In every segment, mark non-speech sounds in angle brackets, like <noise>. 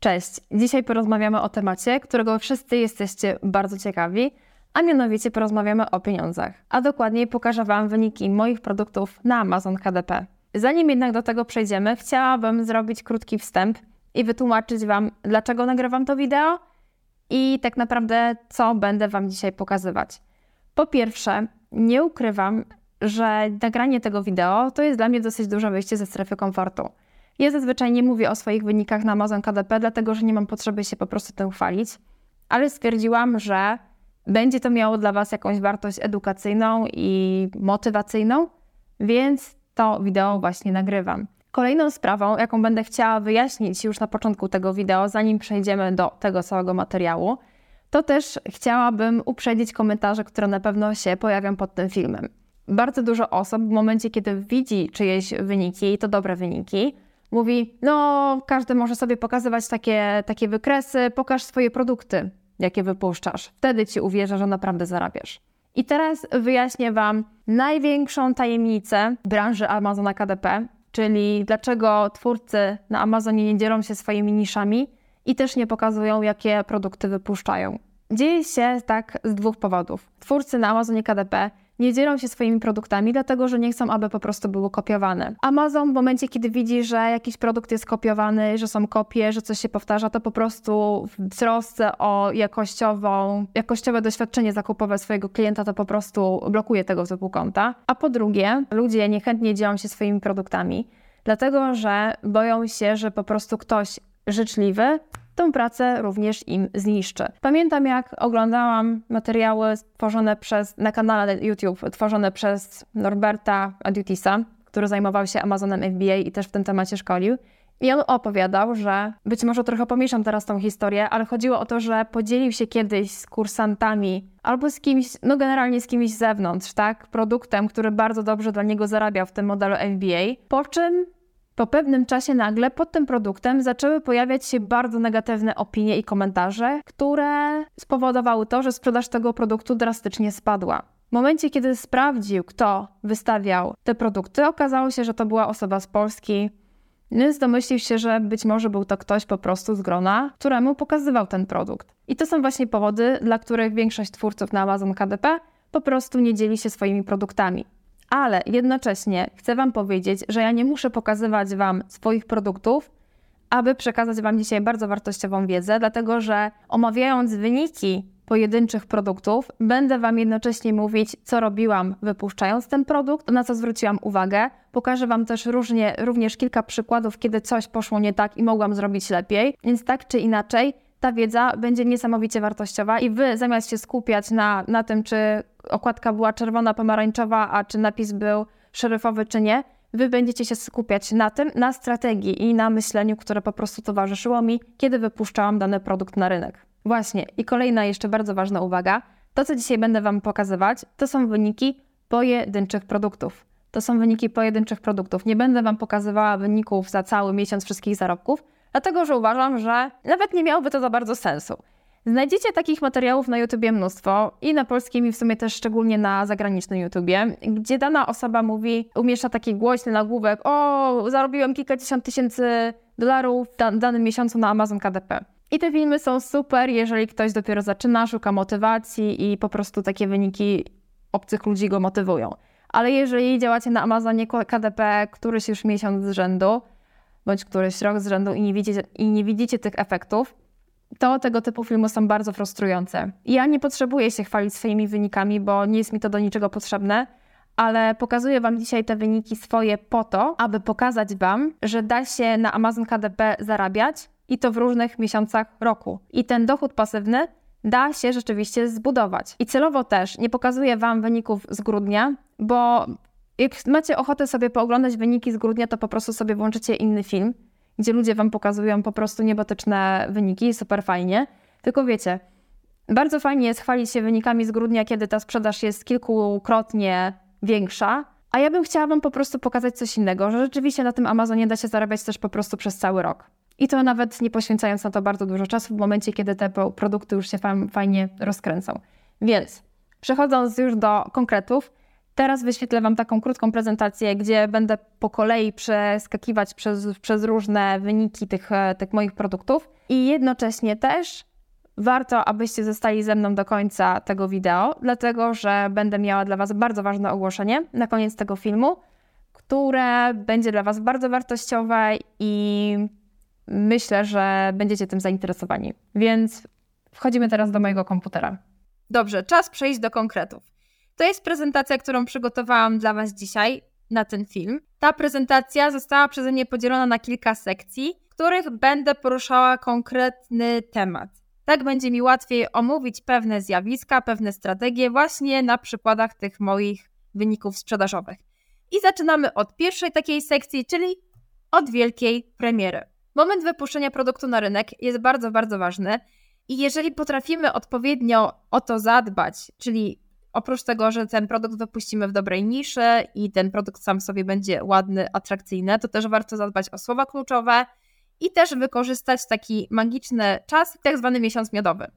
Cześć! Dzisiaj porozmawiamy o temacie, którego wszyscy jesteście bardzo ciekawi, a mianowicie porozmawiamy o pieniądzach. A dokładniej pokażę Wam wyniki moich produktów na Amazon KDP. Zanim jednak do tego przejdziemy, chciałabym zrobić krótki wstęp i wytłumaczyć Wam, dlaczego nagrywam to wideo i tak naprawdę co będę Wam dzisiaj pokazywać. Po pierwsze, nie ukrywam, że nagranie tego wideo to jest dla mnie dosyć duże wyjście ze strefy komfortu. Ja zazwyczaj nie mówię o swoich wynikach na Amazon KDP, dlatego że nie mam potrzeby się po prostu tym chwalić, ale stwierdziłam, że będzie to miało dla Was jakąś wartość edukacyjną i motywacyjną, więc to wideo właśnie nagrywam. Kolejną sprawą, jaką będę chciała wyjaśnić już na początku tego wideo, zanim przejdziemy do tego całego materiału, to też chciałabym uprzedzić komentarze, które na pewno się pojawią pod tym filmem. Bardzo dużo osób w momencie, kiedy widzi czyjeś wyniki, to dobre wyniki, mówi: No, każdy może sobie pokazywać takie, takie wykresy, pokaż swoje produkty, jakie wypuszczasz. Wtedy ci uwierzę, że naprawdę zarabiasz. I teraz wyjaśnię Wam największą tajemnicę branży Amazona KDP, czyli dlaczego twórcy na Amazonie nie dzielą się swoimi niszami i też nie pokazują, jakie produkty wypuszczają. Dzieje się tak z dwóch powodów. Twórcy na Amazonie KDP nie dzielą się swoimi produktami, dlatego że nie chcą, aby po prostu były kopiowane. Amazon w momencie, kiedy widzi, że jakiś produkt jest kopiowany, że są kopie, że coś się powtarza, to po prostu w trosce o jakościową, jakościowe doświadczenie zakupowe swojego klienta, to po prostu blokuje tego typu konta. A po drugie, ludzie niechętnie dzielą się swoimi produktami, dlatego że boją się, że po prostu ktoś życzliwy tą pracę również im zniszczy. Pamiętam, jak oglądałam materiały tworzone przez, na kanale YouTube, tworzone przez Norberta Adutisa, który zajmował się Amazonem FBA i też w tym temacie szkolił. I on opowiadał, że być może trochę pomieszam teraz tą historię, ale chodziło o to, że podzielił się kiedyś z kursantami albo z kimś, no generalnie z kimś z zewnątrz, tak, produktem, który bardzo dobrze dla niego zarabiał w tym modelu FBA, po czym po pewnym czasie nagle pod tym produktem zaczęły pojawiać się bardzo negatywne opinie i komentarze, które spowodowały to, że sprzedaż tego produktu drastycznie spadła. W momencie, kiedy sprawdził, kto wystawiał te produkty, okazało się, że to była osoba z Polski, więc domyślił się, że być może był to ktoś po prostu z grona, któremu pokazywał ten produkt. I to są właśnie powody, dla których większość twórców na Amazon KDP po prostu nie dzieli się swoimi produktami ale jednocześnie chcę Wam powiedzieć, że ja nie muszę pokazywać Wam swoich produktów, aby przekazać Wam dzisiaj bardzo wartościową wiedzę, dlatego że omawiając wyniki pojedynczych produktów, będę Wam jednocześnie mówić, co robiłam wypuszczając ten produkt, na co zwróciłam uwagę. Pokażę Wam też różnie, również kilka przykładów, kiedy coś poszło nie tak i mogłam zrobić lepiej, więc tak czy inaczej ta wiedza będzie niesamowicie wartościowa i wy zamiast się skupiać na, na tym, czy okładka była czerwona, pomarańczowa, a czy napis był szeryfowy, czy nie, wy będziecie się skupiać na tym, na strategii i na myśleniu, które po prostu towarzyszyło mi, kiedy wypuszczałam dany produkt na rynek. Właśnie. I kolejna jeszcze bardzo ważna uwaga. To, co dzisiaj będę Wam pokazywać, to są wyniki pojedynczych produktów. To są wyniki pojedynczych produktów. Nie będę Wam pokazywała wyników za cały miesiąc wszystkich zarobków, dlatego że uważam, że nawet nie miałoby to za bardzo sensu. Znajdziecie takich materiałów na YouTubie mnóstwo i na polskim i w sumie też szczególnie na zagranicznym YouTubie, gdzie dana osoba mówi, umieszcza taki głośny nagłówek, o, zarobiłem kilkadziesiąt tysięcy dolarów w danym miesiącu na Amazon KDP. I te filmy są super, jeżeli ktoś dopiero zaczyna, szuka motywacji i po prostu takie wyniki obcych ludzi go motywują. Ale jeżeli działacie na Amazonie KDP któryś już miesiąc z rzędu, bądź któryś rok z rzędu i nie widzicie, i nie widzicie tych efektów, to tego typu filmy są bardzo frustrujące. Ja nie potrzebuję się chwalić swoimi wynikami, bo nie jest mi to do niczego potrzebne, ale pokazuję Wam dzisiaj te wyniki swoje po to, aby pokazać Wam, że da się na Amazon KDP zarabiać i to w różnych miesiącach roku. I ten dochód pasywny da się rzeczywiście zbudować. I celowo też nie pokazuję Wam wyników z grudnia, bo jak macie ochotę sobie pooglądać wyniki z grudnia, to po prostu sobie włączycie inny film, gdzie ludzie wam pokazują po prostu niebotyczne wyniki, super fajnie. Tylko wiecie, bardzo fajnie jest chwalić się wynikami z grudnia, kiedy ta sprzedaż jest kilkukrotnie większa, a ja bym chciała wam po prostu pokazać coś innego, że rzeczywiście na tym Amazonie da się zarabiać też po prostu przez cały rok. I to nawet nie poświęcając na to bardzo dużo czasu, w momencie, kiedy te produkty już się fajnie rozkręcą. Więc przechodząc już do konkretów, Teraz wyświetlę Wam taką krótką prezentację, gdzie będę po kolei przeskakiwać przez, przez różne wyniki tych, e, tych moich produktów i jednocześnie też warto, abyście zostali ze mną do końca tego wideo, dlatego że będę miała dla Was bardzo ważne ogłoszenie na koniec tego filmu, które będzie dla Was bardzo wartościowe i myślę, że będziecie tym zainteresowani. Więc wchodzimy teraz do mojego komputera. Dobrze, czas przejść do konkretów. To jest prezentacja, którą przygotowałam dla Was dzisiaj na ten film. Ta prezentacja została przeze mnie podzielona na kilka sekcji, w których będę poruszała konkretny temat. Tak będzie mi łatwiej omówić pewne zjawiska, pewne strategie właśnie na przykładach tych moich wyników sprzedażowych. I zaczynamy od pierwszej takiej sekcji, czyli od wielkiej premiery. Moment wypuszczenia produktu na rynek jest bardzo, bardzo ważny. I jeżeli potrafimy odpowiednio o to zadbać, czyli oprócz tego, że ten produkt wypuścimy w dobrej niszy i ten produkt sam sobie będzie ładny, atrakcyjny, to też warto zadbać o słowa kluczowe i też wykorzystać taki magiczny czas, tak zwany miesiąc miodowy.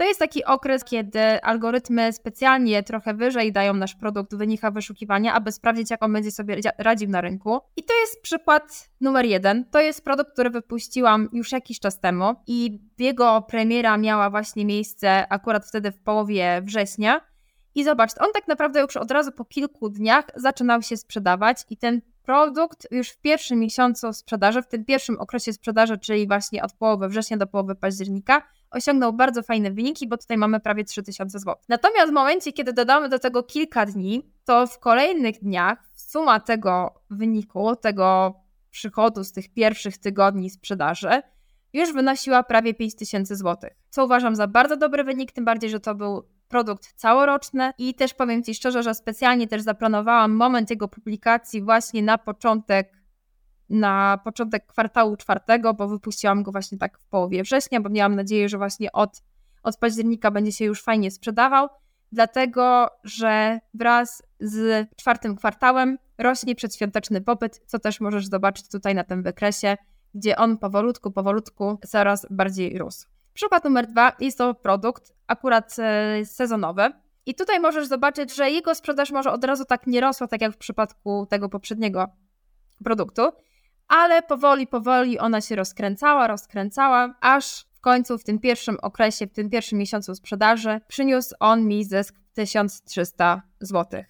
To jest taki okres, kiedy algorytmy specjalnie trochę wyżej dają nasz produkt w wynikach wyszukiwania, aby sprawdzić, jak on będzie sobie radził na rynku. I to jest przykład numer jeden. To jest produkt, który wypuściłam już jakiś czas temu i jego premiera miała właśnie miejsce akurat wtedy w połowie września. I zobacz, on tak naprawdę już od razu po kilku dniach zaczynał się sprzedawać i ten produkt już w pierwszym miesiącu sprzedaży, w tym pierwszym okresie sprzedaży, czyli właśnie od połowy września do połowy października, osiągnął bardzo fajne wyniki, bo tutaj mamy prawie 3000 zł. Natomiast w momencie, kiedy dodamy do tego kilka dni, to w kolejnych dniach suma tego wyniku, tego przychodu z tych pierwszych tygodni sprzedaży już wynosiła prawie 5000 zł. Co uważam za bardzo dobry wynik, tym bardziej, że to był produkt całoroczny i też powiem Ci szczerze, że specjalnie też zaplanowałam moment jego publikacji właśnie na początek na początek kwartału czwartego, bo wypuściłam go właśnie tak w połowie września, bo miałam nadzieję, że właśnie od, od października będzie się już fajnie sprzedawał, dlatego że wraz z czwartym kwartałem rośnie przedświąteczny popyt, co też możesz zobaczyć tutaj na tym wykresie, gdzie on powolutku, powolutku coraz bardziej rósł. Przykład numer dwa jest to produkt akurat e, sezonowy. I tutaj możesz zobaczyć, że jego sprzedaż może od razu tak nie rosła, tak jak w przypadku tego poprzedniego produktu, ale powoli, powoli ona się rozkręcała, rozkręcała, aż w końcu w tym pierwszym okresie, w tym pierwszym miesiącu sprzedaży przyniósł on mi zysk 1300 zł.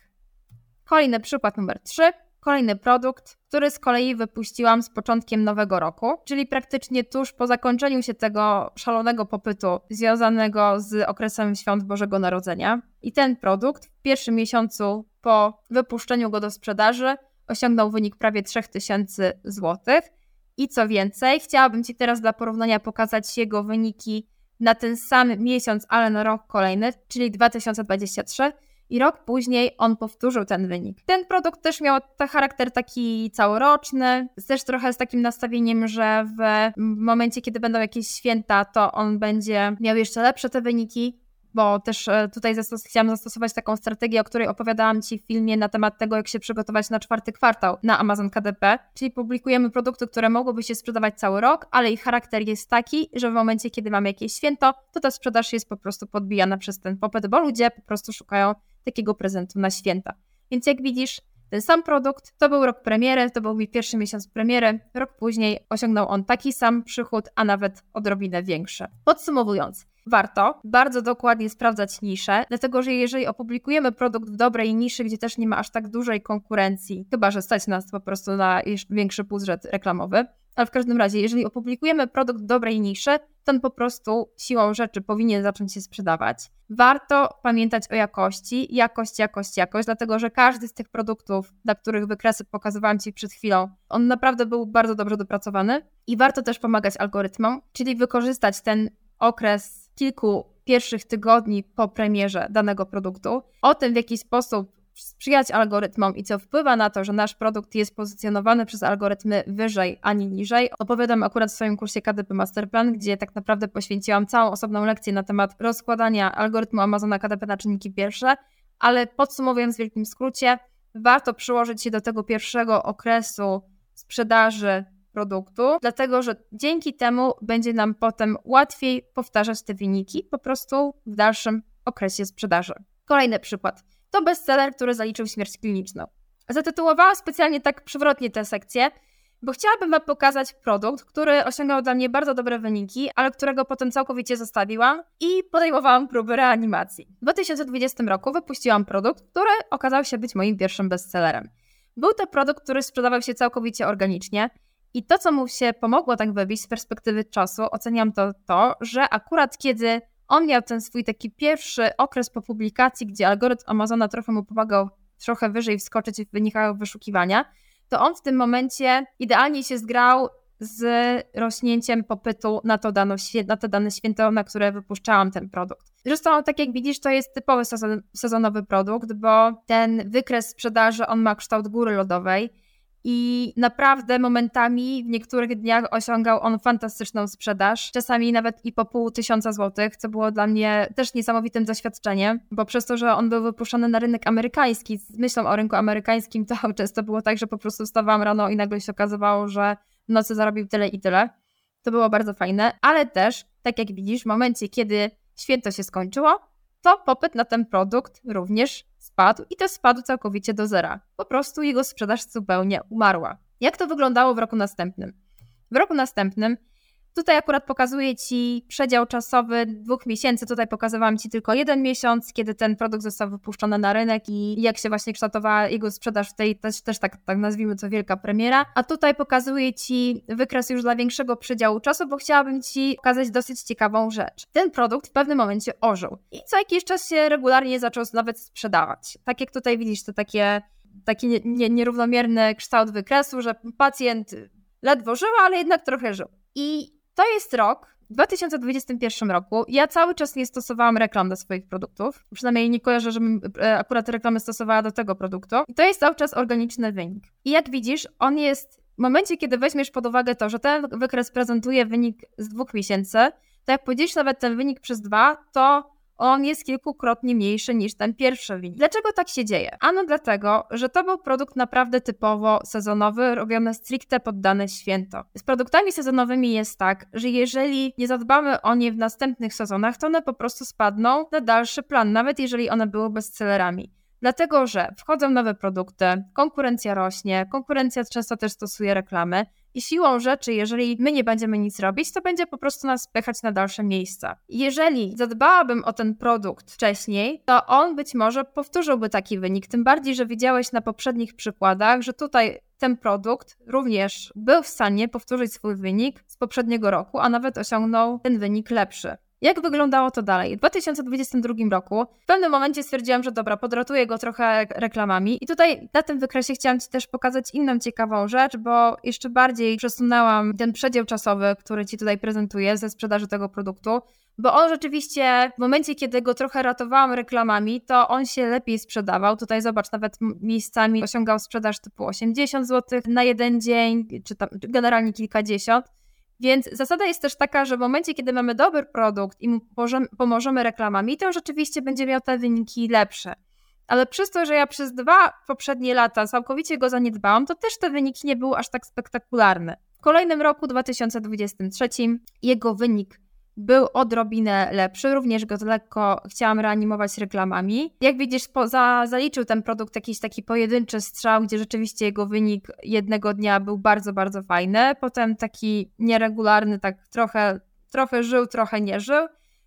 Kolejny przykład numer 3 kolejny produkt, który z kolei wypuściłam z początkiem nowego roku, czyli praktycznie tuż po zakończeniu się tego szalonego popytu związanego z okresem świąt Bożego Narodzenia. I ten produkt w pierwszym miesiącu po wypuszczeniu go do sprzedaży osiągnął wynik prawie 3000 zł. I co więcej, chciałabym Ci teraz dla porównania pokazać jego wyniki na ten sam miesiąc, ale na rok kolejny, czyli 2023 i rok później on powtórzył ten wynik. Ten produkt też miał ten charakter taki całoroczny, też trochę z takim nastawieniem, że w momencie, kiedy będą jakieś święta, to on będzie miał jeszcze lepsze te wyniki, bo też e, tutaj zastos chciałam zastosować taką strategię, o której opowiadałam Ci w filmie na temat tego, jak się przygotować na czwarty kwartał na Amazon KDP, czyli publikujemy produkty, które mogłyby się sprzedawać cały rok, ale ich charakter jest taki, że w momencie, kiedy mamy jakieś święto, to ta sprzedaż jest po prostu podbijana przez ten popyt, bo ludzie po prostu szukają takiego prezentu na święta. Więc jak widzisz, ten sam produkt, to był rok premiery, to był mój pierwszy miesiąc premiery. Rok później osiągnął on taki sam przychód, a nawet odrobinę większy. Podsumowując, warto bardzo dokładnie sprawdzać nisze, dlatego że jeżeli opublikujemy produkt w dobrej niszy, gdzie też nie ma aż tak dużej konkurencji, chyba że stać nas po prostu na większy budżet reklamowy, ale w każdym razie, jeżeli opublikujemy produkt w dobrej niszy, to on po prostu siłą rzeczy powinien zacząć się sprzedawać. Warto pamiętać o jakości, jakość, jakość, jakość, dlatego że każdy z tych produktów, dla których wykresy pokazywałam Ci przed chwilą, on naprawdę był bardzo dobrze dopracowany i warto też pomagać algorytmom, czyli wykorzystać ten okres kilku pierwszych tygodni po premierze danego produktu, o tym w jaki sposób sprzyjać algorytmom i co wpływa na to, że nasz produkt jest pozycjonowany przez algorytmy wyżej ani niżej. Opowiadam akurat w swoim kursie KDP Masterplan, gdzie tak naprawdę poświęciłam całą osobną lekcję na temat rozkładania algorytmu Amazona KDP na czynniki pierwsze, ale podsumowując w wielkim skrócie, warto przyłożyć się do tego pierwszego okresu sprzedaży produktu, dlatego że dzięki temu będzie nam potem łatwiej powtarzać te wyniki po prostu w dalszym okresie sprzedaży. Kolejny przykład. To bestseller, który zaliczył śmierć kliniczną. Zatytułowałam specjalnie tak przewrotnie tę sekcję, bo chciałabym Wam pokazać produkt, który osiągał dla mnie bardzo dobre wyniki, ale którego potem całkowicie zostawiłam i podejmowałam próby reanimacji. W 2020 roku wypuściłam produkt, który okazał się być moim pierwszym bestsellerem. Był to produkt, który sprzedawał się całkowicie organicznie i to, co mu się pomogło tak wybić z perspektywy czasu, oceniam to to, że akurat kiedy on miał ten swój taki pierwszy okres po publikacji, gdzie algorytm Amazona trochę mu pomagał trochę wyżej wskoczyć w wynikach wyszukiwania, to on w tym momencie idealnie się zgrał z rośnięciem popytu na to, dano, na to dane święto, na które wypuszczałam ten produkt. Zresztą, tak jak widzisz, to jest typowy sezon, sezonowy produkt, bo ten wykres sprzedaży, on ma kształt góry lodowej i naprawdę momentami w niektórych dniach osiągał on fantastyczną sprzedaż, czasami nawet i po pół tysiąca złotych, co było dla mnie też niesamowitym doświadczeniem, bo przez to, że on był wypuszczony na rynek amerykański, z myślą o rynku amerykańskim, to <laughs> często było tak, że po prostu wstawałam rano i nagle się okazywało, że w nocy zarobił tyle i tyle. To było bardzo fajne, ale też, tak jak widzisz, w momencie, kiedy święto się skończyło, to popyt na ten produkt również spadł i też spadł całkowicie do zera. Po prostu jego sprzedaż zupełnie umarła. Jak to wyglądało w roku następnym? W roku następnym Tutaj akurat pokazuję Ci przedział czasowy dwóch miesięcy. Tutaj pokazywałam Ci tylko jeden miesiąc, kiedy ten produkt został wypuszczony na rynek i jak się właśnie kształtowała jego sprzedaż w tej też, też tak, tak nazwijmy to wielka premiera. A tutaj pokazuję Ci wykres już dla większego przedziału czasu, bo chciałabym Ci pokazać dosyć ciekawą rzecz. Ten produkt w pewnym momencie ożył i co jakiś czas się regularnie zaczął nawet sprzedawać. Tak jak tutaj widzisz, to takie taki nie, nie, nierównomierny kształt wykresu, że pacjent ledwo żył, ale jednak trochę żył. I to jest rok, w 2021 roku. Ja cały czas nie stosowałam reklam do swoich produktów. Przynajmniej nie kojarzę, żebym e, akurat reklamy stosowała do tego produktu. I to jest cały czas organiczny wynik. I jak widzisz, on jest w momencie, kiedy weźmiesz pod uwagę to, że ten wykres prezentuje wynik z dwóch miesięcy, to jak podzielisz nawet ten wynik przez dwa, to on jest kilkukrotnie mniejszy niż ten pierwszy wynik. Dlaczego tak się dzieje? Ano dlatego, że to był produkt naprawdę typowo sezonowy, robiony stricte pod dane święto. Z produktami sezonowymi jest tak, że jeżeli nie zadbamy o nie w następnych sezonach, to one po prostu spadną na dalszy plan, nawet jeżeli one były bestsellerami. Dlatego, że wchodzą nowe produkty, konkurencja rośnie, konkurencja często też stosuje reklamy i siłą rzeczy, jeżeli my nie będziemy nic robić, to będzie po prostu nas spychać na dalsze miejsca. Jeżeli zadbałabym o ten produkt wcześniej, to on być może powtórzyłby taki wynik. Tym bardziej, że widziałeś na poprzednich przykładach, że tutaj ten produkt również był w stanie powtórzyć swój wynik z poprzedniego roku, a nawet osiągnął ten wynik lepszy. Jak wyglądało to dalej? W 2022 roku w pewnym momencie stwierdziłam, że dobra, podratuję go trochę reklamami i tutaj na tym wykresie chciałam Ci też pokazać inną ciekawą rzecz, bo jeszcze bardziej przesunęłam ten przedział czasowy, który Ci tutaj prezentuję ze sprzedaży tego produktu, bo on rzeczywiście w momencie, kiedy go trochę ratowałam reklamami, to on się lepiej sprzedawał. Tutaj zobacz, nawet miejscami osiągał sprzedaż typu 80 zł na jeden dzień, czy tam generalnie kilkadziesiąt. Więc zasada jest też taka, że w momencie, kiedy mamy dobry produkt i mu pomożemy reklamami, to rzeczywiście będzie miał te wyniki lepsze. Ale przez to, że ja przez dwa poprzednie lata całkowicie go zaniedbałam, to też te wyniki nie były aż tak spektakularne. W kolejnym roku, 2023, jego wynik był odrobinę lepszy, również go lekko chciałam reanimować reklamami. Jak widzisz, za, zaliczył ten produkt jakiś taki pojedynczy strzał, gdzie rzeczywiście jego wynik jednego dnia był bardzo, bardzo fajny. Potem taki nieregularny, tak trochę, trochę żył, trochę nie żył.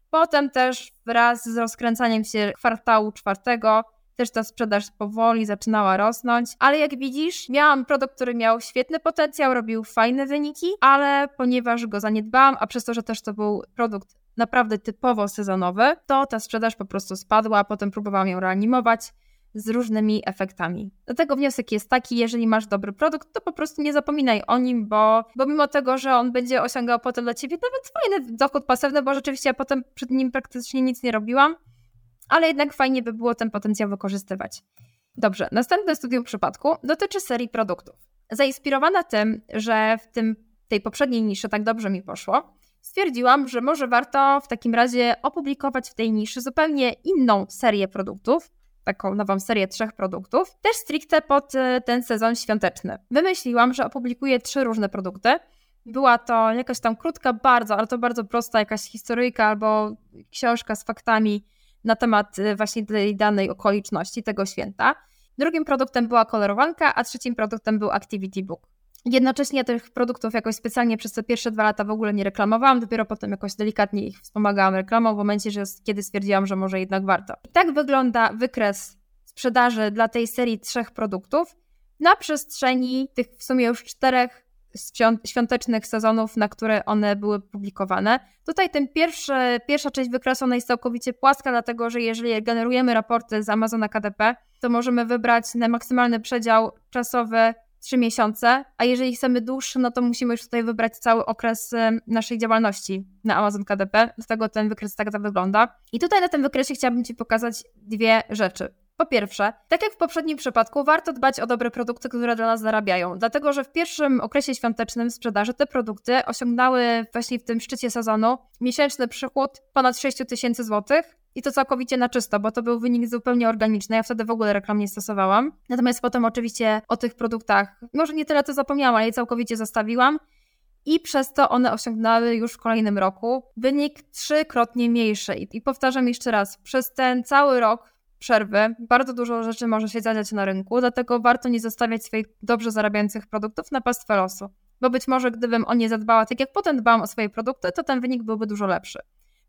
Potem też wraz z rozkręcaniem się kwartału czwartego też ta sprzedaż powoli zaczynała rosnąć, ale jak widzisz, miałam produkt, który miał świetny potencjał, robił fajne wyniki, ale ponieważ go zaniedbałam, a przez to, że też to był produkt naprawdę typowo sezonowy, to ta sprzedaż po prostu spadła, a potem próbowałam ją reanimować z różnymi efektami. Dlatego wniosek jest taki, jeżeli masz dobry produkt, to po prostu nie zapominaj o nim, bo, bo mimo tego, że on będzie osiągał potem dla ciebie nawet fajny dochód pasywny, bo rzeczywiście ja potem przed nim praktycznie nic nie robiłam, ale jednak fajnie by było ten potencjał wykorzystywać. Dobrze, następne studium przypadku dotyczy serii produktów. Zainspirowana tym, że w tym, tej poprzedniej niszy tak dobrze mi poszło, stwierdziłam, że może warto w takim razie opublikować w tej niszy zupełnie inną serię produktów, taką nową serię trzech produktów, też stricte pod e, ten sezon świąteczny. Wymyśliłam, że opublikuję trzy różne produkty. Była to jakaś tam krótka, bardzo, ale to bardzo prosta jakaś historyjka albo książka z faktami na temat y, właśnie tej danej okoliczności, tego święta. Drugim produktem była kolorowanka, a trzecim produktem był Activity Book. Jednocześnie tych produktów jakoś specjalnie przez te pierwsze dwa lata w ogóle nie reklamowałam, dopiero potem jakoś delikatnie ich wspomagałam reklamą w momencie, że kiedy stwierdziłam, że może jednak warto. I tak wygląda wykres sprzedaży dla tej serii trzech produktów na przestrzeni tych w sumie już czterech świątecznych sezonów, na które one były publikowane. Tutaj ten pierwszy, pierwsza część wykresu jest całkowicie płaska, dlatego że jeżeli generujemy raporty z Amazona KDP, to możemy wybrać na maksymalny przedział czasowy 3 miesiące, a jeżeli chcemy dłuższy, no to musimy już tutaj wybrać cały okres naszej działalności na Amazon KDP, dlatego ten wykres tak wygląda. I tutaj na tym wykresie chciałabym Ci pokazać dwie rzeczy. Po pierwsze, tak jak w poprzednim przypadku, warto dbać o dobre produkty, które dla nas zarabiają, dlatego że w pierwszym okresie świątecznym sprzedaży te produkty osiągnęły właśnie w tym szczycie sezonu miesięczny przychód ponad 6 tysięcy złotych, i to całkowicie na czysto, bo to był wynik zupełnie organiczny. Ja wtedy w ogóle reklam nie stosowałam. Natomiast potem oczywiście o tych produktach, może nie tyle to zapomniałam, ale je całkowicie zostawiłam. I przez to one osiągnęły już w kolejnym roku wynik trzykrotnie mniejszy. I powtarzam jeszcze raz, przez ten cały rok przerwy, bardzo dużo rzeczy może się zadziać na rynku, dlatego warto nie zostawiać swoich dobrze zarabiających produktów na pastwę losu. Bo być może gdybym o nie zadbała tak jak potem dbałam o swoje produkty, to ten wynik byłby dużo lepszy.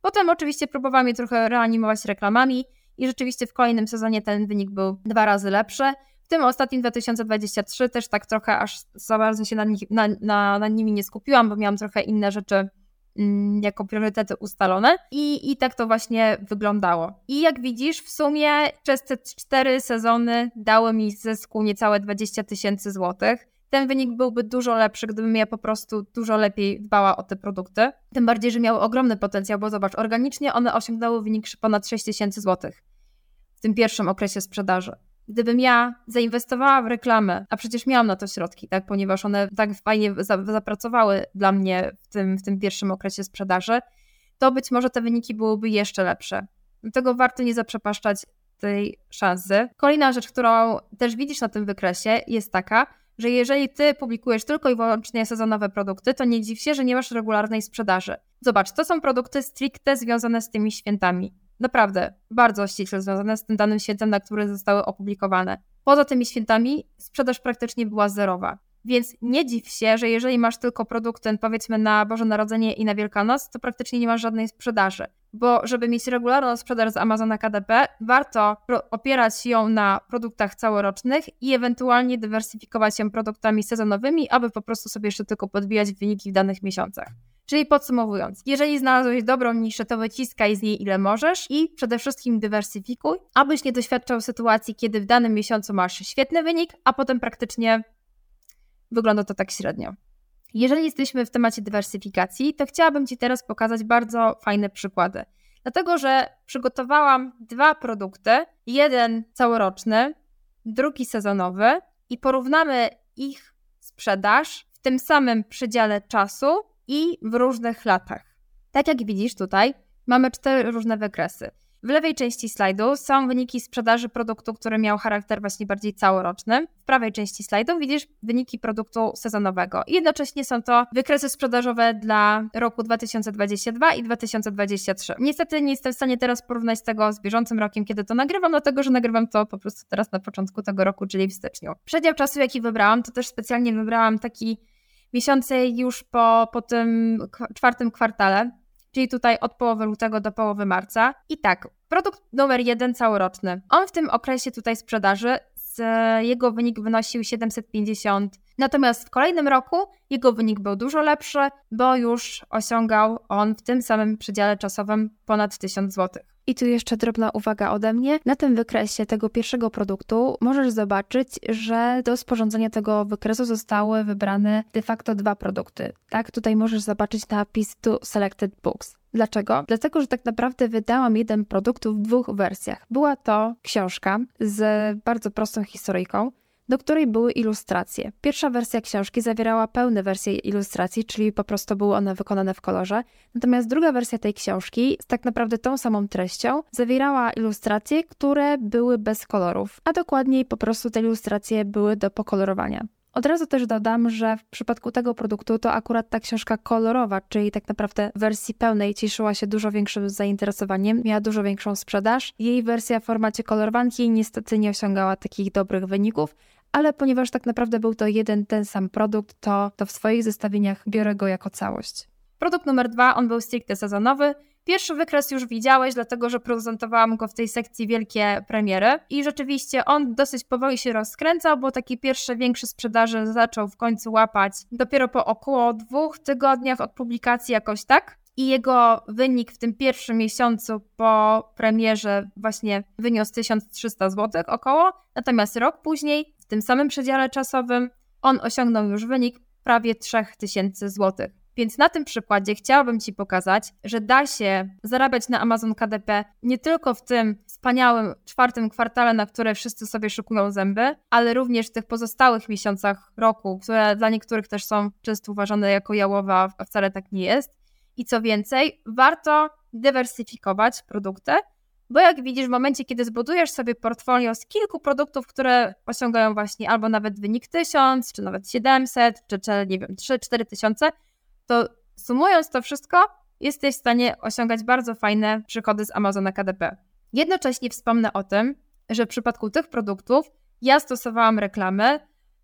Potem oczywiście próbowałam je trochę reanimować reklamami i rzeczywiście w kolejnym sezonie ten wynik był dwa razy lepszy. W tym ostatnim 2023 też tak trochę aż za bardzo się na, nich, na, na, na nimi nie skupiłam, bo miałam trochę inne rzeczy jako priorytety ustalone I, i tak to właśnie wyglądało. I jak widzisz, w sumie przez te cztery sezony dały mi zysku niecałe 20 tysięcy złotych. Ten wynik byłby dużo lepszy, gdybym ja po prostu dużo lepiej dbała o te produkty. Tym bardziej, że miały ogromny potencjał, bo zobacz, organicznie one osiągnęły wynik ponad 6 tysięcy złotych w tym pierwszym okresie sprzedaży. Gdybym ja zainwestowała w reklamę, a przecież miałam na to środki, tak, ponieważ one tak fajnie zapracowały dla mnie w tym, w tym pierwszym okresie sprzedaży, to być może te wyniki byłyby jeszcze lepsze. Dlatego warto nie zaprzepaszczać tej szansy. Kolejna rzecz, którą też widzisz na tym wykresie, jest taka, że jeżeli ty publikujesz tylko i wyłącznie sezonowe produkty, to nie dziw się, że nie masz regularnej sprzedaży. Zobacz, to są produkty stricte związane z tymi świętami naprawdę bardzo ściśle związane z tym danym świętem, na które zostały opublikowane. Poza tymi świętami sprzedaż praktycznie była zerowa. Więc nie dziw się, że jeżeli masz tylko produkty, powiedzmy na Boże Narodzenie i na Wielkanoc, to praktycznie nie masz żadnej sprzedaży. Bo żeby mieć regularną sprzedaż z Amazona KDP, warto opierać ją na produktach całorocznych i ewentualnie dywersyfikować się produktami sezonowymi, aby po prostu sobie jeszcze tylko podbijać wyniki w danych miesiącach. Czyli podsumowując, jeżeli znalazłeś dobrą niszę, to wyciskaj z niej ile możesz i przede wszystkim dywersyfikuj, abyś nie doświadczał sytuacji, kiedy w danym miesiącu masz świetny wynik, a potem praktycznie wygląda to tak średnio. Jeżeli jesteśmy w temacie dywersyfikacji, to chciałabym Ci teraz pokazać bardzo fajne przykłady. Dlatego, że przygotowałam dwa produkty, jeden całoroczny, drugi sezonowy i porównamy ich sprzedaż w tym samym przedziale czasu i w różnych latach. Tak jak widzisz tutaj, mamy cztery różne wykresy. W lewej części slajdu są wyniki sprzedaży produktu, który miał charakter właśnie bardziej całoroczny. W prawej części slajdu widzisz wyniki produktu sezonowego. I jednocześnie są to wykresy sprzedażowe dla roku 2022 i 2023. Niestety nie jestem w stanie teraz porównać tego z bieżącym rokiem, kiedy to nagrywam, dlatego że nagrywam to po prostu teraz na początku tego roku, czyli w styczniu. Przedział czasu, jaki wybrałam, to też specjalnie wybrałam taki miesiące już po, po tym czwartym kwartale, czyli tutaj od połowy lutego do połowy marca. I tak, produkt numer jeden całoroczny. On w tym okresie tutaj sprzedaży, jego wynik wynosił 750 Natomiast w kolejnym roku jego wynik był dużo lepszy, bo już osiągał on w tym samym przedziale czasowym ponad 1000 zł. I tu jeszcze drobna uwaga ode mnie. Na tym wykresie tego pierwszego produktu możesz zobaczyć, że do sporządzenia tego wykresu zostały wybrane de facto dwa produkty. Tak, tutaj możesz zobaczyć napis to selected books. Dlaczego? Dlatego, że tak naprawdę wydałam jeden produkt w dwóch wersjach. Była to książka z bardzo prostą historyjką, do której były ilustracje. Pierwsza wersja książki zawierała pełne wersje ilustracji, czyli po prostu były one wykonane w kolorze. Natomiast druga wersja tej książki z tak naprawdę tą samą treścią zawierała ilustracje, które były bez kolorów, a dokładniej po prostu te ilustracje były do pokolorowania. Od razu też dodam, że w przypadku tego produktu to akurat ta książka kolorowa, czyli tak naprawdę w wersji pełnej cieszyła się dużo większym zainteresowaniem, miała dużo większą sprzedaż. Jej wersja w formacie kolorowanki niestety nie osiągała takich dobrych wyników, ale ponieważ tak naprawdę był to jeden ten sam produkt, to, to w swoich zestawieniach biorę go jako całość. Produkt numer dwa, on był stricte sezonowy. Pierwszy wykres już widziałeś, dlatego że prezentowałam go w tej sekcji wielkie premiery i rzeczywiście on dosyć powoli się rozkręcał, bo taki pierwszy większy sprzedaży zaczął w końcu łapać dopiero po około dwóch tygodniach od publikacji jakoś tak. I jego wynik w tym pierwszym miesiącu po premierze właśnie wyniósł 1300 zł około, natomiast rok później tym samym przedziale czasowym on osiągnął już wynik prawie 3000 zł. Więc na tym przykładzie chciałabym Ci pokazać, że da się zarabiać na Amazon KDP nie tylko w tym wspaniałym czwartym kwartale, na które wszyscy sobie szukują zęby, ale również w tych pozostałych miesiącach roku, które dla niektórych też są często uważane jako jałowe, a wcale tak nie jest. I co więcej, warto dywersyfikować produkty, bo jak widzisz, w momencie, kiedy zbudujesz sobie portfolio z kilku produktów, które osiągają właśnie albo nawet wynik 1000, czy nawet 700, czy, czy nie wiem, 3-4 tysiące, to sumując to wszystko, jesteś w stanie osiągać bardzo fajne przychody z Amazona KDP. Jednocześnie wspomnę o tym, że w przypadku tych produktów ja stosowałam reklamy,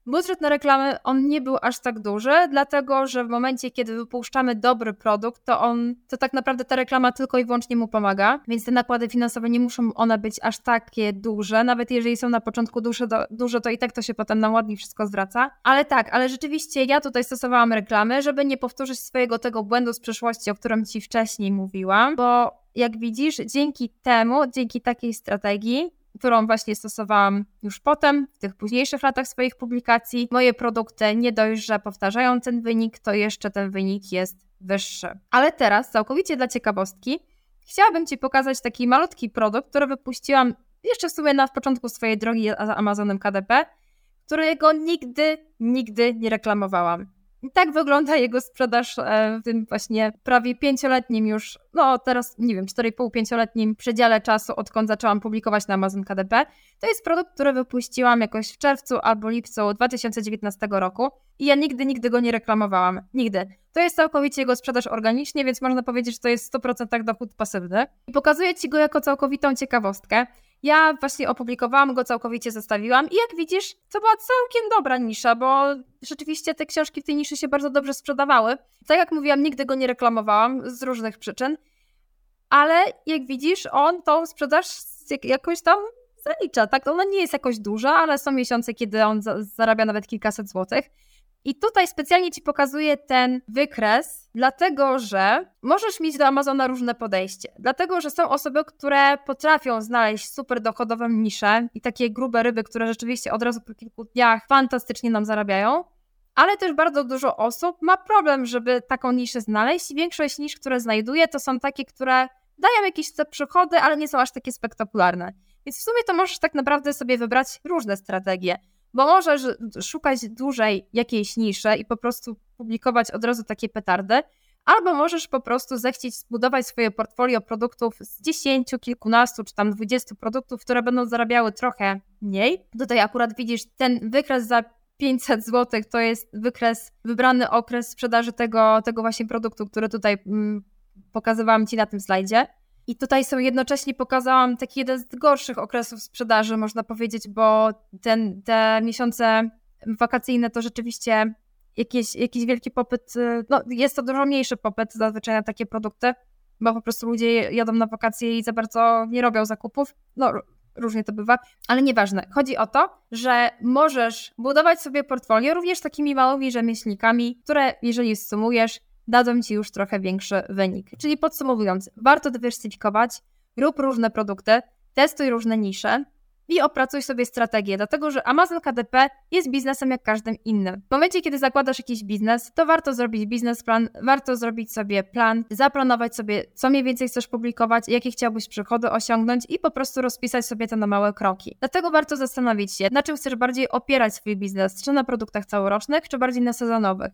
Budżet na reklamy on nie był aż tak duży, dlatego że w momencie, kiedy wypuszczamy dobry produkt, to on, to tak naprawdę ta reklama tylko i wyłącznie mu pomaga, więc te nakłady finansowe nie muszą one być aż takie duże, nawet jeżeli są na początku duże, duże, to i tak to się potem na ładnie wszystko zwraca. Ale tak, ale rzeczywiście ja tutaj stosowałam reklamy, żeby nie powtórzyć swojego tego błędu z przeszłości, o którym Ci wcześniej mówiłam, bo jak widzisz, dzięki temu, dzięki takiej strategii, którą właśnie stosowałam już potem, w tych późniejszych latach swoich publikacji. Moje produkty nie dość, że powtarzają ten wynik, to jeszcze ten wynik jest wyższy. Ale teraz, całkowicie dla ciekawostki, chciałabym Ci pokazać taki malutki produkt, który wypuściłam jeszcze w sumie na początku swojej drogi z Amazonem KDP, którego nigdy, nigdy nie reklamowałam. I tak wygląda jego sprzedaż e, w tym właśnie prawie pięcioletnim już, no teraz nie wiem, 4,5-5-letnim przedziale czasu, odkąd zaczęłam publikować na Amazon KDP. To jest produkt, który wypuściłam jakoś w czerwcu albo lipcu 2019 roku i ja nigdy, nigdy go nie reklamowałam. Nigdy. To jest całkowicie jego sprzedaż organicznie, więc można powiedzieć, że to jest 100% dochód pasywny. I pokazuję Ci go jako całkowitą ciekawostkę. Ja właśnie opublikowałam go, całkowicie zostawiłam i jak widzisz, to była całkiem dobra nisza, bo rzeczywiście te książki w tej niszy się bardzo dobrze sprzedawały. Tak jak mówiłam, nigdy go nie reklamowałam z różnych przyczyn, ale jak widzisz, on tą sprzedaż jakoś tam zalicza, tak? Ona nie jest jakoś duża, ale są miesiące, kiedy on zarabia nawet kilkaset złotych. I tutaj specjalnie Ci pokazuję ten wykres, dlatego że możesz mieć do Amazona różne podejście. Dlatego, że są osoby, które potrafią znaleźć super dochodową niszę i takie grube ryby, które rzeczywiście od razu po kilku dniach fantastycznie nam zarabiają. Ale też bardzo dużo osób ma problem, żeby taką niszę znaleźć i większość nisz, które znajduje, to są takie, które dają jakieś te przychody, ale nie są aż takie spektakularne. Więc w sumie to możesz tak naprawdę sobie wybrać różne strategie bo możesz szukać dłużej jakiejś niszy i po prostu publikować od razu takie petardy, albo możesz po prostu zechcieć zbudować swoje portfolio produktów z 10, kilkunastu czy tam 20 produktów, które będą zarabiały trochę mniej. Tutaj akurat widzisz ten wykres za 500 zł to jest wykres, wybrany okres sprzedaży tego, tego właśnie produktu, który tutaj mm, pokazywałam Ci na tym slajdzie. I tutaj są jednocześnie pokazałam taki jeden z gorszych okresów sprzedaży, można powiedzieć, bo ten, te miesiące wakacyjne to rzeczywiście jakiś, jakiś wielki popyt, y, no jest to dużo mniejszy popyt zazwyczaj na takie produkty, bo po prostu ludzie jadą na wakacje i za bardzo nie robią zakupów. No, różnie to bywa, ale nieważne. Chodzi o to, że możesz budować sobie portfolio również takimi małymi rzemieślnikami, które jeżeli sumujesz, dadzą Ci już trochę większy wynik. Czyli podsumowując, warto dywersyfikować, rób różne produkty, testuj różne nisze i opracuj sobie strategię, dlatego że Amazon KDP jest biznesem jak każdym innym. W momencie, kiedy zakładasz jakiś biznes, to warto zrobić biznesplan, warto zrobić sobie plan, zaplanować sobie, co mniej więcej chcesz publikować, jakie chciałbyś przychody osiągnąć i po prostu rozpisać sobie to na małe kroki. Dlatego warto zastanowić się, na czym chcesz bardziej opierać swój biznes, czy na produktach całorocznych, czy bardziej na sezonowych.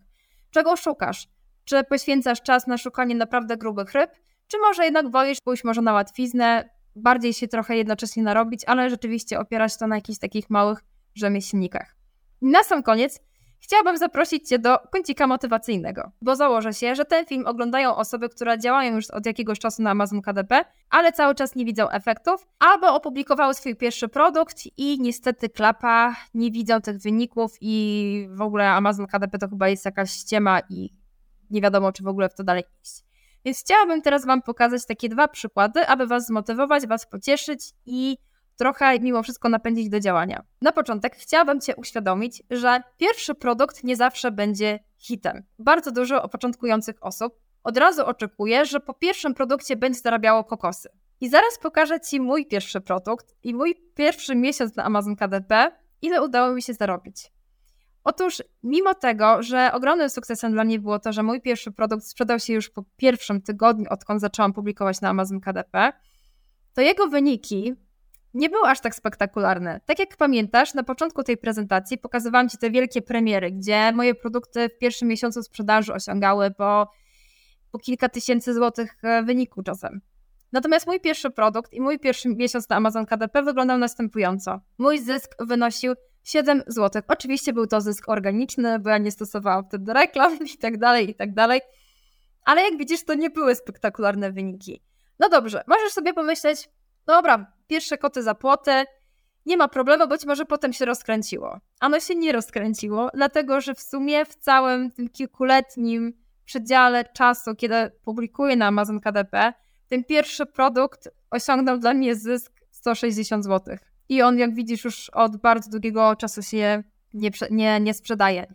Czego szukasz? Czy poświęcasz czas na szukanie naprawdę grubych ryb, czy może jednak wolisz pójść może na łatwiznę, bardziej się trochę jednocześnie narobić, ale rzeczywiście opierać to na jakichś takich małych rzemieślnikach. Na sam koniec chciałabym zaprosić Cię do kącika motywacyjnego, bo założę się, że ten film oglądają osoby, które działają już od jakiegoś czasu na Amazon KDP, ale cały czas nie widzą efektów, albo opublikowały swój pierwszy produkt i niestety klapa, nie widzą tych wyników i w ogóle Amazon KDP to chyba jest jakaś ściema i nie wiadomo, czy w ogóle w to dalej iść. Więc chciałabym teraz Wam pokazać takie dwa przykłady, aby Was zmotywować, Was pocieszyć i trochę mimo wszystko napędzić do działania. Na początek chciałabym Cię uświadomić, że pierwszy produkt nie zawsze będzie hitem. Bardzo dużo początkujących osób od razu oczekuje, że po pierwszym produkcie będzie zarabiało kokosy. I zaraz pokażę Ci mój pierwszy produkt i mój pierwszy miesiąc na Amazon KDP, ile udało mi się zarobić. Otóż, mimo tego, że ogromnym sukcesem dla mnie było to, że mój pierwszy produkt sprzedał się już po pierwszym tygodniu, odkąd zaczęłam publikować na Amazon KDP, to jego wyniki nie były aż tak spektakularne. Tak jak pamiętasz, na początku tej prezentacji pokazywałam Ci te wielkie premiery, gdzie moje produkty w pierwszym miesiącu sprzedaży osiągały po, po kilka tysięcy złotych e, wyniku czasem. Natomiast mój pierwszy produkt i mój pierwszy miesiąc na Amazon KDP wyglądał następująco. Mój zysk wynosił 7 zł. Oczywiście był to zysk organiczny, bo ja nie stosowałam wtedy reklam i tak dalej, i tak dalej. Ale jak widzisz, to nie były spektakularne wyniki. No dobrze, możesz sobie pomyśleć, dobra, pierwsze koty za płoty, nie ma problemu, być może potem się rozkręciło. Ano się nie rozkręciło, dlatego że w sumie w całym tym kilkuletnim przedziale czasu, kiedy publikuję na Amazon KDP, ten pierwszy produkt osiągnął dla mnie zysk 160 zł. I on, jak widzisz, już od bardzo długiego czasu się nie, nie, nie sprzedaje.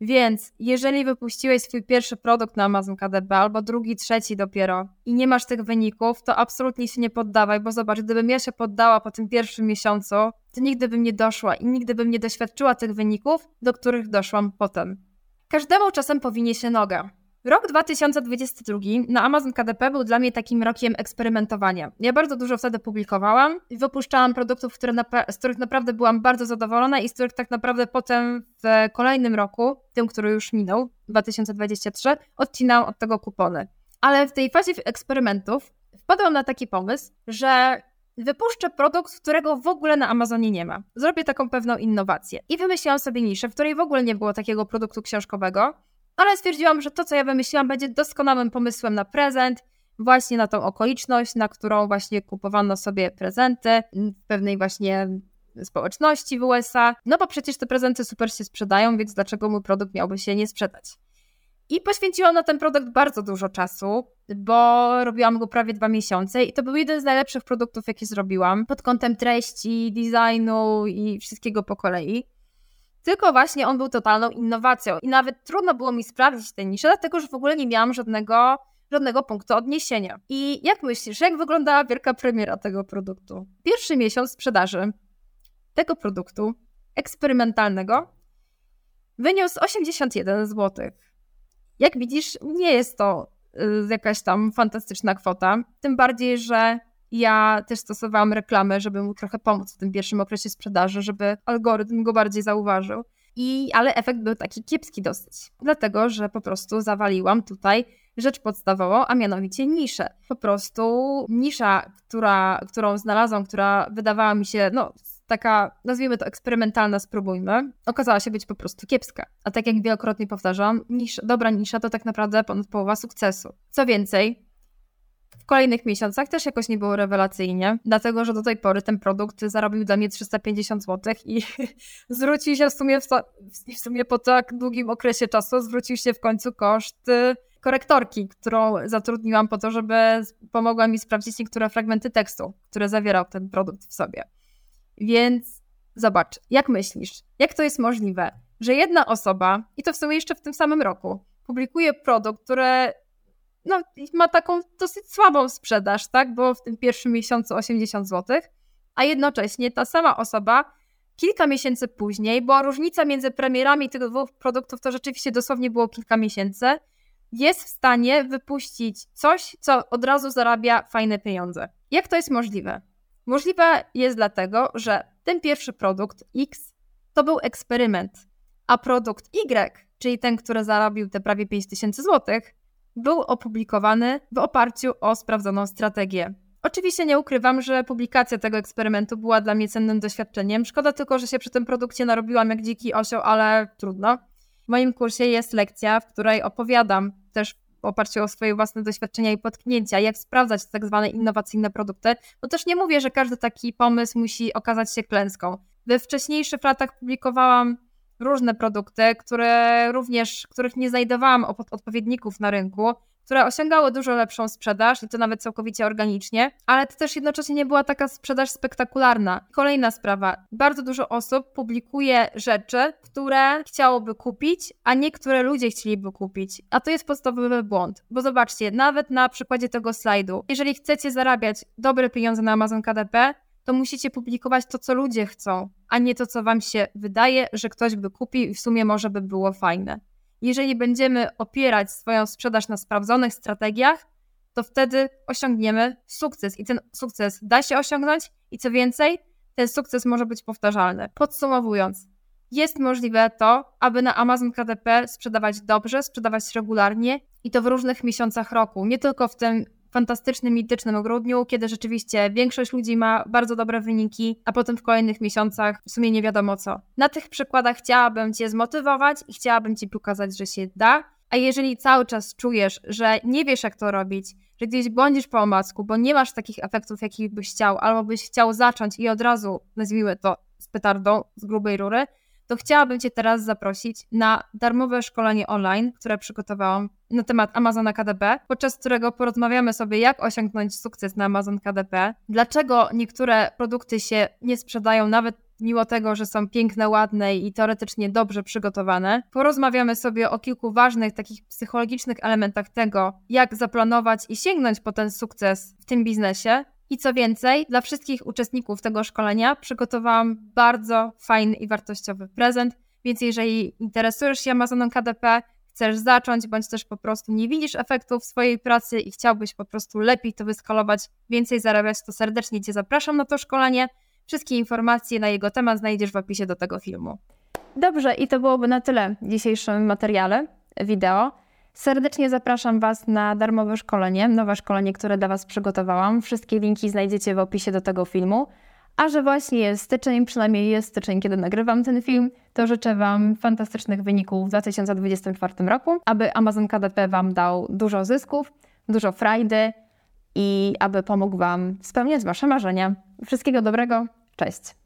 Więc jeżeli wypuściłeś swój pierwszy produkt na Amazon KDP albo drugi, trzeci dopiero i nie masz tych wyników, to absolutnie się nie poddawaj, bo zobacz, gdybym ja się poddała po tym pierwszym miesiącu, to nigdy bym nie doszła i nigdy bym nie doświadczyła tych wyników, do których doszłam potem. Każdemu czasem powinie się noga. Rok 2022 na Amazon KDP był dla mnie takim rokiem eksperymentowania. Ja bardzo dużo wtedy publikowałam i wypuszczałam produktów, które z których naprawdę byłam bardzo zadowolona i z których tak naprawdę potem w kolejnym roku, tym, który już minął, 2023, odcinałam od tego kupony. Ale w tej fazie eksperymentów wpadłam na taki pomysł, że wypuszczę produkt, którego w ogóle na Amazonie nie ma. Zrobię taką pewną innowację. I wymyśliłam sobie niszę, w której w ogóle nie było takiego produktu książkowego, ale stwierdziłam, że to, co ja wymyśliłam, będzie doskonałym pomysłem na prezent, właśnie na tą okoliczność, na którą właśnie kupowano sobie prezenty w pewnej właśnie społeczności w USA. No bo przecież te prezenty super się sprzedają, więc dlaczego mój produkt miałby się nie sprzedać? I poświęciłam na ten produkt bardzo dużo czasu, bo robiłam go prawie dwa miesiące i to był jeden z najlepszych produktów, jakie zrobiłam pod kątem treści, designu i wszystkiego po kolei. Tylko właśnie on był totalną innowacją i nawet trudno było mi sprawdzić tę niszę, dlatego że w ogóle nie miałam żadnego, żadnego punktu odniesienia. I jak myślisz, jak wyglądała wielka premiera tego produktu? Pierwszy miesiąc sprzedaży tego produktu eksperymentalnego wyniósł 81 zł. Jak widzisz, nie jest to y, jakaś tam fantastyczna kwota, tym bardziej, że ja też stosowałam reklamę, żeby mu trochę pomóc w tym pierwszym okresie sprzedaży, żeby algorytm go bardziej zauważył. I, ale efekt był taki kiepski dosyć, dlatego że po prostu zawaliłam tutaj rzecz podstawową, a mianowicie niszę. Po prostu nisza, która, którą znalazłam, która wydawała mi się, no, taka, nazwijmy to eksperymentalna, spróbujmy, okazała się być po prostu kiepska. A tak jak wielokrotnie powtarzam, nisz, dobra nisza to tak naprawdę ponad połowa sukcesu. Co więcej, kolejnych miesiącach też jakoś nie było rewelacyjnie, dlatego że do tej pory ten produkt zarobił dla mnie 350 zł i <laughs> zwrócił się w sumie, w, w sumie po tak długim okresie czasu, zwrócił się w końcu koszt y, korektorki, którą zatrudniłam po to, żeby pomogła mi sprawdzić niektóre fragmenty tekstu, które zawierał ten produkt w sobie. Więc zobacz, jak myślisz, jak to jest możliwe, że jedna osoba, i to w sumie jeszcze w tym samym roku, publikuje produkt, który no, ma taką dosyć słabą sprzedaż, tak? Bo w tym pierwszym miesiącu 80 zł, a jednocześnie ta sama osoba kilka miesięcy później, bo różnica między premierami tych dwóch produktów to rzeczywiście dosłownie było kilka miesięcy, jest w stanie wypuścić coś, co od razu zarabia fajne pieniądze. Jak to jest możliwe? Możliwe jest dlatego, że ten pierwszy produkt X to był eksperyment, a produkt Y, czyli ten, który zarobił te prawie 5000 złotych, był opublikowany w oparciu o sprawdzoną strategię. Oczywiście nie ukrywam, że publikacja tego eksperymentu była dla mnie cennym doświadczeniem. Szkoda tylko, że się przy tym produkcie narobiłam jak dziki osioł, ale trudno. W moim kursie jest lekcja, w której opowiadam też w oparciu o swoje własne doświadczenia i potknięcia, jak sprawdzać tak zwane innowacyjne produkty, bo też nie mówię, że każdy taki pomysł musi okazać się klęską. We wcześniejszych latach publikowałam różne produkty, które również, których nie znajdowałam odpowiedników na rynku, które osiągały dużo lepszą sprzedaż i to nawet całkowicie organicznie, ale to też jednocześnie nie była taka sprzedaż spektakularna. Kolejna sprawa. Bardzo dużo osób publikuje rzeczy, które chciałoby kupić, a nie które ludzie chcieliby kupić. A to jest podstawowy błąd, bo zobaczcie, nawet na przykładzie tego slajdu, jeżeli chcecie zarabiać dobre pieniądze na Amazon KDP, to musicie publikować to, co ludzie chcą, a nie to, co wam się wydaje, że ktoś by kupił i w sumie może by było fajne. Jeżeli będziemy opierać swoją sprzedaż na sprawdzonych strategiach, to wtedy osiągniemy sukces i ten sukces da się osiągnąć i co więcej, ten sukces może być powtarzalny. Podsumowując, jest możliwe to, aby na Amazon KDP sprzedawać dobrze, sprzedawać regularnie i to w różnych miesiącach roku, nie tylko w tym fantastycznym, mitycznym grudniu, kiedy rzeczywiście większość ludzi ma bardzo dobre wyniki, a potem w kolejnych miesiącach w sumie nie wiadomo co. Na tych przykładach chciałabym Cię zmotywować i chciałabym Ci pokazać, że się da. A jeżeli cały czas czujesz, że nie wiesz, jak to robić, że gdzieś błądzisz po omacku, bo nie masz takich efektów, jakich byś chciał, albo byś chciał zacząć i od razu, nazwijmy to z petardą, z grubej rury, to chciałabym Cię teraz zaprosić na darmowe szkolenie online, które przygotowałam na temat Amazona KDP, podczas którego porozmawiamy sobie, jak osiągnąć sukces na Amazon KDP, dlaczego niektóre produkty się nie sprzedają nawet mimo tego, że są piękne, ładne i teoretycznie dobrze przygotowane. Porozmawiamy sobie o kilku ważnych, takich psychologicznych elementach tego, jak zaplanować i sięgnąć po ten sukces w tym biznesie. I co więcej, dla wszystkich uczestników tego szkolenia przygotowałam bardzo fajny i wartościowy prezent, więc jeżeli interesujesz się Amazonem KDP, chcesz zacząć, bądź też po prostu nie widzisz efektów swojej pracy i chciałbyś po prostu lepiej to wyskalować, więcej zarabiać, to serdecznie Cię zapraszam na to szkolenie. Wszystkie informacje na jego temat znajdziesz w opisie do tego filmu. Dobrze, i to byłoby na tyle w dzisiejszym materiale wideo. Serdecznie zapraszam Was na darmowe szkolenie, nowe szkolenie, które dla Was przygotowałam. Wszystkie linki znajdziecie w opisie do tego filmu. A że właśnie jest styczeń, przynajmniej jest styczeń, kiedy nagrywam ten film, to życzę Wam fantastycznych wyników w 2024 roku, aby Amazon KDP Wam dał dużo zysków, dużo frajdy i aby pomógł Wam spełniać Wasze marzenia. Wszystkiego dobrego, cześć!